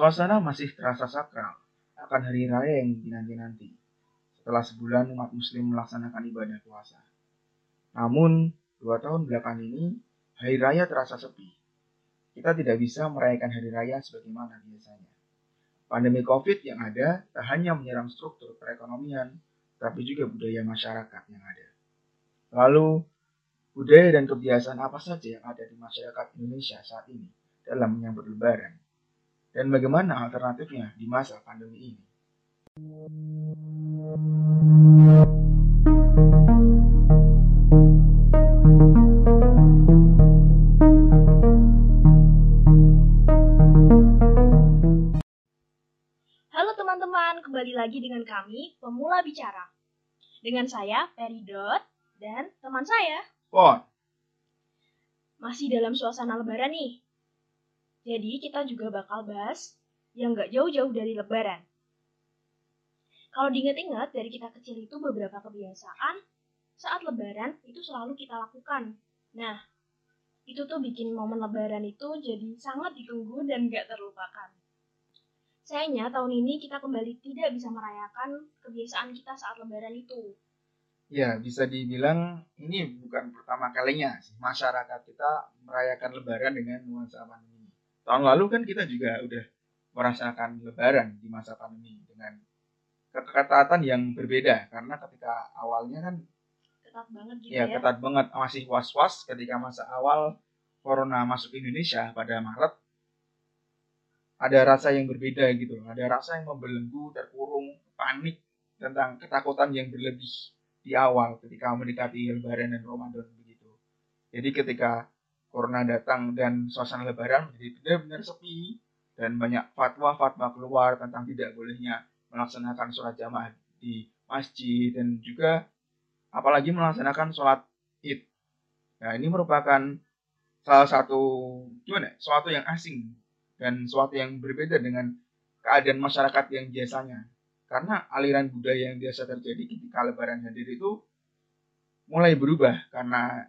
Suasana masih terasa sakral akan hari raya yang dinanti-nanti setelah sebulan umat muslim melaksanakan ibadah puasa. Namun, dua tahun belakang ini, hari raya terasa sepi. Kita tidak bisa merayakan hari raya sebagaimana biasanya. Pandemi COVID yang ada tak hanya menyerang struktur perekonomian, tapi juga budaya masyarakat yang ada. Lalu, budaya dan kebiasaan apa saja yang ada di masyarakat Indonesia saat ini dalam menyambut lebaran? Dan bagaimana alternatifnya di masa pandemi ini? Halo teman-teman, kembali lagi dengan kami, Pemula Bicara. Dengan saya, Peridot, dan teman saya. Pon, Masih dalam suasana lebaran nih. Jadi kita juga bakal bahas yang gak jauh-jauh dari lebaran. Kalau diingat-ingat, dari kita kecil itu beberapa kebiasaan saat lebaran itu selalu kita lakukan. Nah, itu tuh bikin momen lebaran itu jadi sangat ditunggu dan gak terlupakan. Sayangnya tahun ini kita kembali tidak bisa merayakan kebiasaan kita saat lebaran itu. ya bisa dibilang ini bukan pertama kalinya masyarakat kita merayakan lebaran dengan nuansa pandemi. Tahun lalu kan kita juga udah merasakan lebaran di masa pandemi dengan keketatan yang berbeda karena ketika awalnya kan Ketat banget gitu ya ya. ketat banget masih was-was ketika masa awal corona masuk Indonesia pada Maret ada rasa yang berbeda gitu loh. ada rasa yang membelenggu terkurung panik tentang ketakutan yang berlebih di awal ketika mendekati Lebaran dan Ramadan begitu jadi ketika corona datang dan suasana Lebaran menjadi benar-benar sepi dan banyak fatwa-fatwa keluar tentang tidak bolehnya melaksanakan sholat jamaah di masjid dan juga apalagi melaksanakan sholat id. Nah ini merupakan salah satu gimana? ya, Suatu yang asing dan suatu yang berbeda dengan keadaan masyarakat yang biasanya. Karena aliran budaya yang biasa terjadi ketika Lebaran hadir itu mulai berubah karena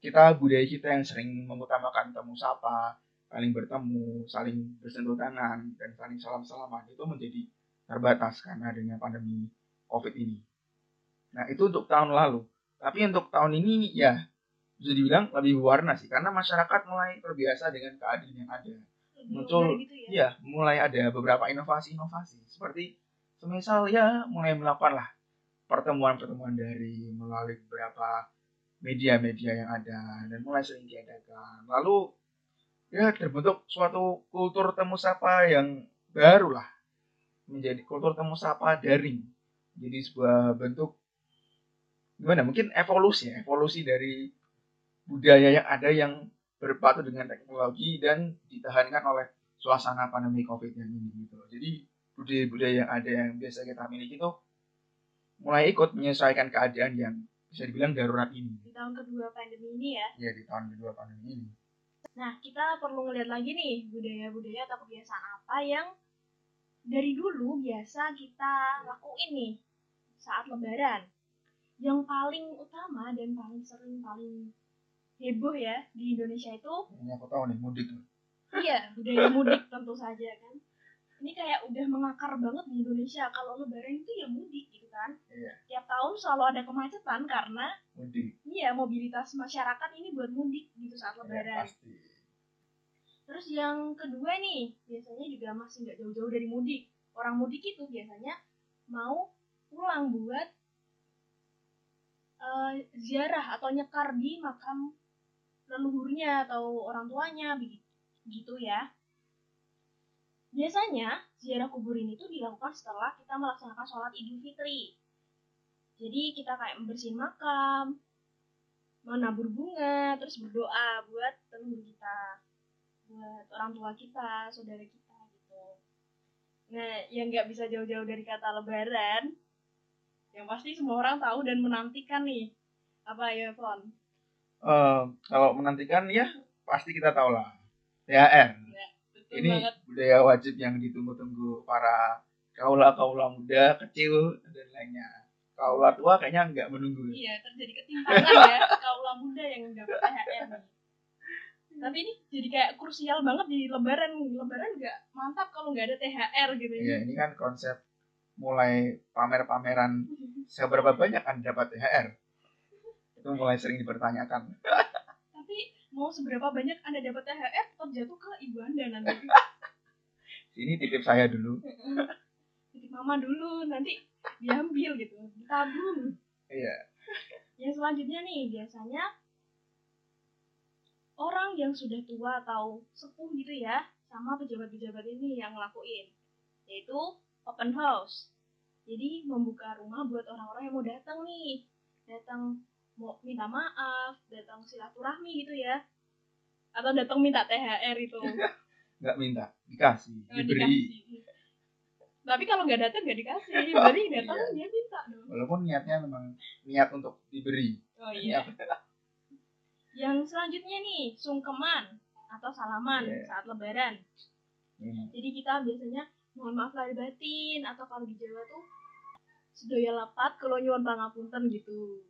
kita budaya kita yang sering mengutamakan temu sapa, saling bertemu, saling bersentuh tangan dan saling salam-salaman itu menjadi terbatas karena adanya pandemi COVID ini. Nah, itu untuk tahun lalu. Tapi untuk tahun ini ya bisa dibilang lebih berwarna sih karena masyarakat mulai terbiasa dengan keadaan yang ada. Muncul, gitu ya. Iya, mulai ada beberapa inovasi-inovasi seperti semisal ya mulai melakukan lah pertemuan-pertemuan dari melalui beberapa media-media yang ada dan mulai sering diadakan. Lalu ya terbentuk suatu kultur temu sapa yang baru lah menjadi kultur temu sapa daring. Jadi sebuah bentuk gimana mungkin evolusi ya, evolusi dari budaya yang ada yang berpatu dengan teknologi dan ditahankan oleh suasana pandemi covid yang ini gitu. Jadi budaya-budaya yang ada yang biasa kita miliki itu mulai ikut menyesuaikan keadaan yang bisa dibilang darurat ini Di tahun kedua pandemi ini ya. ya di tahun kedua pandemi ini. Nah, kita perlu ngeliat lagi nih budaya-budaya atau kebiasaan apa yang dari dulu biasa kita lakuin nih saat lebaran. Yang paling utama dan paling sering paling heboh ya di Indonesia itu Ini aku tahu nih mudik. iya budaya mudik tentu saja kan. Ini kayak udah mengakar banget di Indonesia kalau lebaran itu ya mudik gitu kan. Iya, Tiap tahun selalu ada kemacetan karena mudik. iya mobilitas masyarakat ini buat mudik gitu saat Ya, lebaran. pasti. Terus yang kedua nih, biasanya juga masih nggak jauh-jauh dari mudik. Orang mudik itu biasanya mau pulang buat eh, ziarah atau nyekar di makam leluhurnya atau orang tuanya begitu gitu ya. Biasanya ziarah kubur ini tuh dilakukan setelah kita melaksanakan sholat idul fitri. Jadi kita kayak membersihin makam, menabur bunga, terus berdoa buat leluhur kita buat orang tua kita, saudara kita gitu. Nah, yang nggak bisa jauh-jauh dari kata lebaran, yang pasti semua orang tahu dan menantikan nih. Apa ya, Fon? Eh, kalau menantikan ya pasti kita tahu lah. THR. Betul Ini banget. budaya wajib yang ditunggu-tunggu para kaula-kaula muda, kecil dan lainnya. Kaula tua kayaknya nggak menunggu. Iya, terjadi ketimpangan ya, kaula muda yang dapat THR nih. Tapi ini jadi kayak krusial banget di lebaran. Lebaran nggak mantap kalau nggak ada THR gitu Iya, ini kan konsep mulai pamer-pameran seberapa banyak Anda dapat THR. Itu mulai sering dipertanyakan. Mau seberapa banyak Anda dapat THR tetap jatuh ke ibu Anda nanti. Ini titip saya dulu. Titip mama dulu nanti diambil gitu, ditabung. Iya. Yang selanjutnya nih biasanya orang yang sudah tua atau sepuh gitu ya sama pejabat-pejabat ini yang ngelakuin yaitu open house. Jadi membuka rumah buat orang-orang yang mau datang nih, datang mau minta maaf, datang silaturahmi gitu ya, atau datang minta THR itu. Nggak minta, dikasih, Oh, diberi. dikasih. Tapi kalau nggak datang nggak dikasih, beri datang Iya. dia minta dong. Walaupun niatnya memang niat untuk diberi. Oh iya. Yang selanjutnya nih, sungkeman atau salaman Iya. saat lebaran. Hmm. Jadi kita biasanya mohon maaf lahir batin atau kalau di Jawa tuh sedaya lapat kalau nyuwun pangapunten gitu.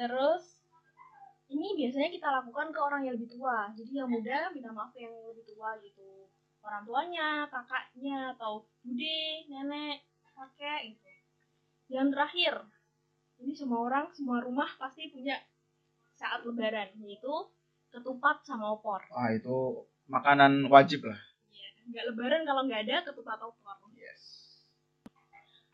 Terus ini biasanya kita lakukan ke orang yang lebih tua. Jadi yang muda minta maaf yang lebih tua gitu. Orang tuanya, kakaknya atau bude, nenek, kakek gitu. Yang terakhir, ini semua orang, semua rumah pasti punya saat lebaran yaitu ketupat sama opor. Wah, itu makanan wajib lah. nggak lebaran kalau nggak ada ketupat opor Yes.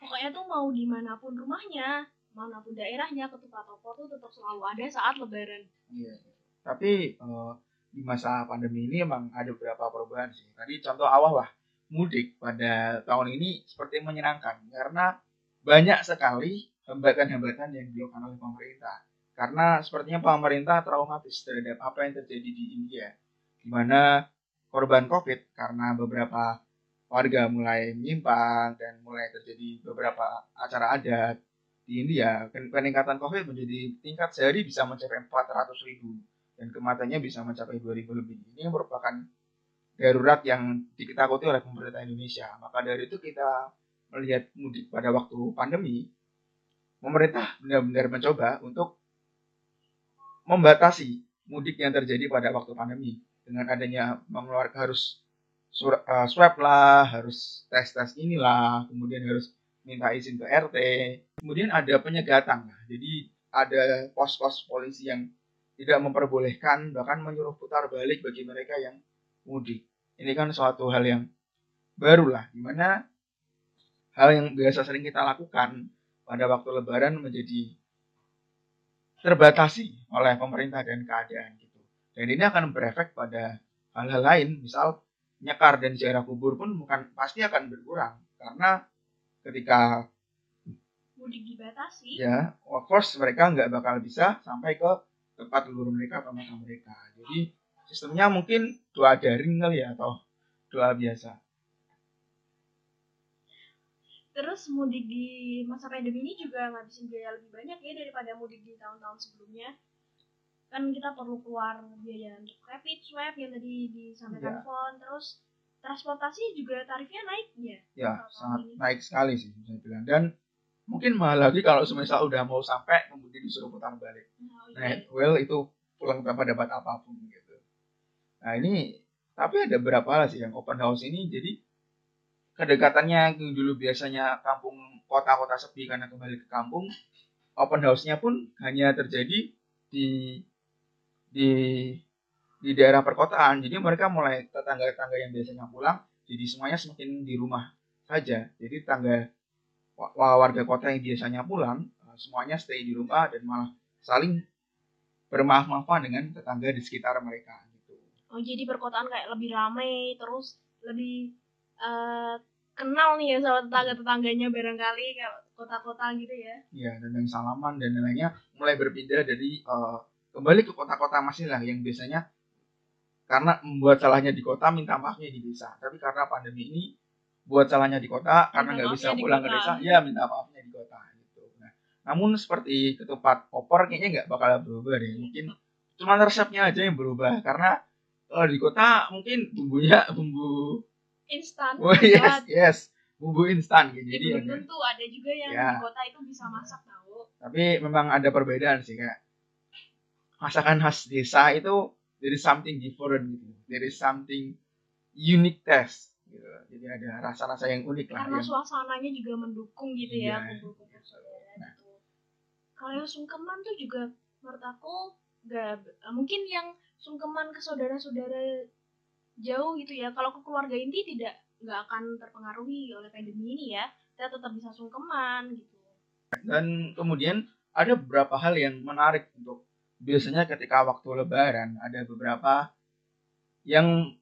pokoknya tuh mau di mana pun rumahnya mana pun daerahnya ketupat opor tuh tetap selalu ada saat lebaran Iya. Tapi eh, di masa pandemi ini emang ada beberapa perubahan sih. Tadi contoh awal lah mudik pada tahun ini seperti menyenangkan karena banyak sekali hambatan-hambatan yang dilakukan oleh pemerintah. Karena sepertinya pemerintah traumatis terhadap apa yang terjadi di India, di mana korban COVID karena beberapa warga mulai menyimpang dan mulai terjadi beberapa acara adat di India pen- peningkatan COVID menjadi tingkat sehari bisa mencapai 400 ribu dan kematiannya bisa mencapai 2000 lebih. Ini merupakan darurat yang diketakuti oleh pemerintah Indonesia. Maka dari itu kita melihat mudik pada waktu pandemi, pemerintah benar-benar mencoba untuk membatasi mudik yang terjadi pada waktu pandemi dengan adanya mengeluarkan harus eh, swab lah, harus tes tes inilah, kemudian harus minta izin ke RT, kemudian ada penyegatan. Jadi ada pos-pos polisi yang tidak memperbolehkan bahkan menyuruh putar balik bagi mereka yang mudik. Ini kan suatu hal yang baru lah, di mana hal yang biasa sering kita lakukan pada waktu Lebaran menjadi terbatasi oleh pemerintah dan keadaan gitu. Dan ini akan berefek pada hal-hal lain, misal nyekar dan ziarah kubur pun bukan pasti akan berkurang karena ketika mudik dibatasi ya of course mereka nggak bakal bisa sampai ke tempat leluhur mereka atau makam mereka. Jadi sistemnya mungkin doa daring kali ya atau doa biasa. Terus mudik di masa pandemi ini juga ngabisin biaya lebih banyak ya daripada mudik di tahun-tahun sebelumnya. Kan kita perlu keluar biaya untuk rapid swab yang tadi disampaikan Iya. Fon. Terus transportasi juga tarifnya naik ya? Ya sangat ini. naik sekali sih bisa bilang dan mungkin mahal lagi kalau semisal udah mau sampai kemudian disuruh putar balik. Nah, nah iya. well itu pulang tanpa dapat apa pun gitu. Nah ini tapi ada beberapa hal sih yang open house ini jadi kedekatannya yang dulu biasanya kampung kota-kota sepi karena kembali ke kampung open house-nya pun hanya terjadi di di di daerah perkotaan. Jadi mereka mulai tetangga-tetangga yang biasanya pulang jadi semuanya semakin di rumah saja. Jadi tangga warga kota yang biasanya pulang eh, semuanya stay di rumah dan malah saling bermaaf-maafan dengan tetangga di sekitar mereka gitu Oh jadi perkotaan kayak lebih ramai terus lebih eh, kenal nih ya sama tetangga-tetangganya barangkali kalau kota-kota gitu ya. ya dan yang salaman dan lainnya mulai berpindah dari eh, kembali ke kota-kota masing lah yang biasanya karena membuat salahnya di kota minta maafnya di desa tapi karena pandemi ini buat salahnya di kota karena nggak bisa pulang ke desa ya minta maafnya di kota gitu nah namun seperti ketupat opor kayaknya nggak bakal berubah deh mungkin cuma resepnya aja yang berubah karena kalau di kota mungkin bumbunya bumbu Instan. oh yes buat- yes bumbu instan gitu Ya, jadi ada- tentu ada juga yang Ya. di kota itu bisa masak tahu. tapi memang ada perbedaan sih kayak masakan khas desa itu dari something different gitu dari something unique taste gitu. jadi ada rasa-rasa yang unik lah karena yang suasananya juga mendukung gitu Iya. ya kumpul-kumpul saudara Nah. gitu. kalau yang sungkeman tuh juga menurut aku gak mungkin yang sungkeman ke saudara-saudara jauh gitu ya kalau ke keluarga inti tidak nggak akan terpengaruhi oleh pandemi ini ya kita tetap bisa sungkeman gitu dan kemudian ada beberapa hal yang menarik untuk biasanya ketika waktu lebaran ada beberapa yang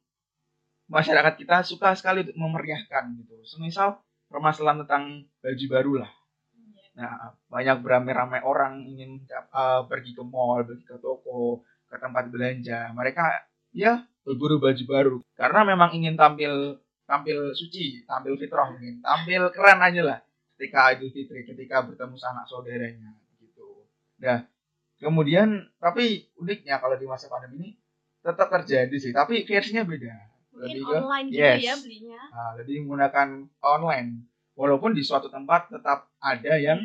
masyarakat kita suka sekali untuk memeriahkan gitu semisal permasalahan tentang baju baru lah Nah, banyak beramai-ramai orang ingin uh, pergi ke mall, pergi ke toko, ke tempat belanja. Mereka ya berburu baju baru karena memang ingin tampil tampil suci, tampil fitrah mungkin, tampil keren aja lah ketika Idul Fitri, ketika bertemu sanak saudaranya gitu. Nah, kemudian tapi uniknya kalau di masa pandemi ini tetap terjadi sih, tapi versinya beda. Mungkin Lebih ke online gitu yes. ya belinya Nah, lebih menggunakan online. Walaupun di suatu tempat tetap ada yang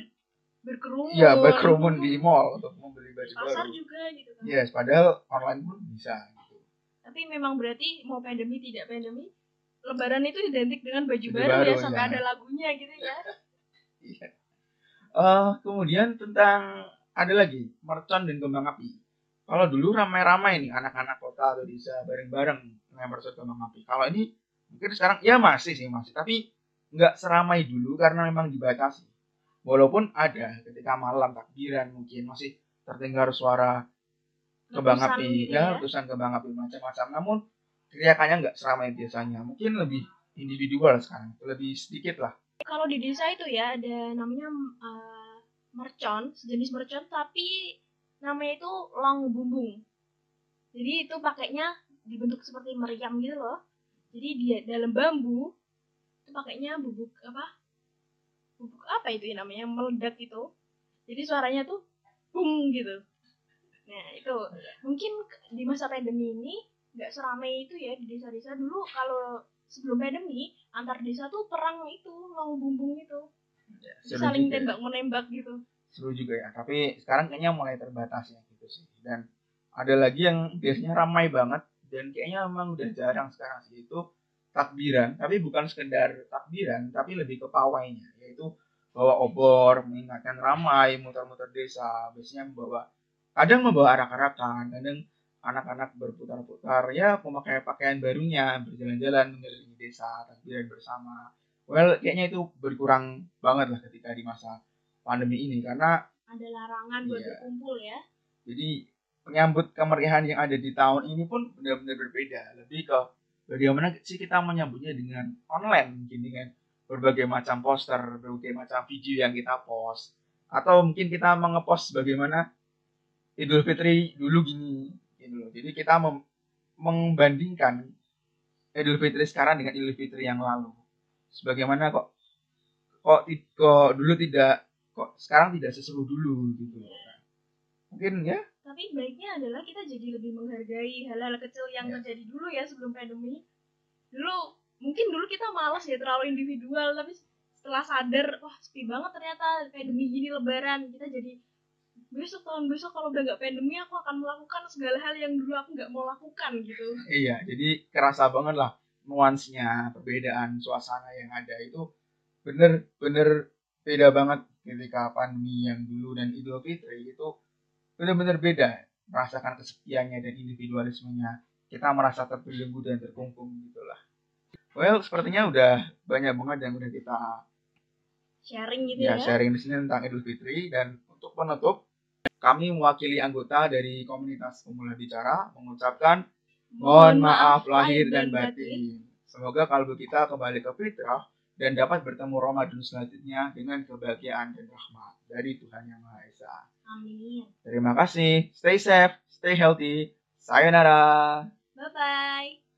berkerumun ya berkerumun di mall untuk membeli baju pasar baru. juga gitu kan Yes, padahal online pun bisa gitu. tapi memang berarti mau pandemi tidak pandemi lebaran itu identik dengan baju Baju baru, baru, ya sampai ya. ada lagunya gitu ya Iya. Eh, kemudian tentang ada lagi mercon dan kembang api. Kalau dulu ramai-ramai nih anak-anak kota atau desa bareng-bareng mercon kembang api. Kalau ini mungkin sekarang ya masih sih masih, tapi nggak seramai dulu karena memang dibatasi. Walaupun ada ketika malam takbiran mungkin masih terdengar suara kembang Letusan api gitu ya, letusan kembang api macam-macam. Namun teriakannya nggak seramai biasanya. Mungkin lebih individual sekarang, lebih sedikit lah. kalau di desa itu ya ada namanya eh, mercon sejenis mercon tapi namanya itu long bumbung jadi itu pakainya dibentuk seperti meriam gitu loh. Jadi dia dalam bambu itu pakainya bubuk apa? Bubuk apa itu ya namanya? Meledak itu. Jadi suaranya tuh bung gitu. Nah itu. Mungkin di masa pandemi ini nggak seramai itu ya di desa-desa. Dulu kalau sebelum pandemi antar desa tuh perang itu long bumbung itu. Seru saling ya. tembak menembak gitu. Seru juga ya. Tapi sekarang kayaknya mulai terbatas ya gitu sih. Dan ada lagi yang biasanya ramai banget dan kayaknya memang udah jarang sekarang sih itu takbiran. Tapi bukan sekedar takbiran tapi lebih ke pawainya yaitu bawa obor mengingatkan ramai muter-muter desa. Biasanya membawa kadang membawa arak-arakan kadang anak-anak berputar-putar. Ya memakai pakaian barunya berjalan-jalan mengelilingi desa takbiran bersama. Well kayaknya itu berkurang banget lah ketika di masa pandemi ini karena ada larangan buat Iya. berkumpul ya. Jadi menyambut kemeriahan yang ada di tahun ini pun benar-benar berbeda. Lebih ke bagaimana sih kita menyambutnya dengan online mungkin dengan berbagai macam poster berbagai macam video yang kita post. Atau mungkin kita mengepost bagaimana Idul Fitri dulu gini gitu jadi kita mem- membandingkan Idul Fitri sekarang dengan Idul Fitri yang lalu. Sebagaimana kok kok kok dulu tidak kok sekarang tidak seseru dulu gitu mungkin ya tapi baiknya adalah kita jadi lebih menghargai hal-hal kecil yang Iya. terjadi dulu ya sebelum pandemi. Dulu mungkin dulu kita malas ya terlalu individual tapi setelah sadar wah sepi banget ternyata pandemi gini lebaran. Kita jadi besok tahun besok kalau udah nggak pandemi aku akan melakukan segala hal yang dulu aku nggak mau lakukan gitu. Iya, jadi kerasa banget lah nuansnya, perbedaan suasana yang ada itu bener-bener beda banget ketika pandemi yang dulu dan Idul Fitri itu bener-bener beda merasakan kesepiannya dan individualismenya. Kita merasa terbelenggu dan terkungkung gitulah. Well sepertinya udah banyak banget yang udah kita sharing gitu ya ya, sharing di sini tentang Idul Fitri. Dan untuk penutup kami mewakili anggota dari komunitas pemula bicara mengucapkan Mohon maaf lahir dan batin. Semoga kalbu kita kembali ke fitrah dan dapat bertemu Ramadan selanjutnya dengan kebahagiaan dan rahmat dari Tuhan Yang Maha Esa. Amin Terima kasih. Stay safe, stay healthy. Sayonara. bye bye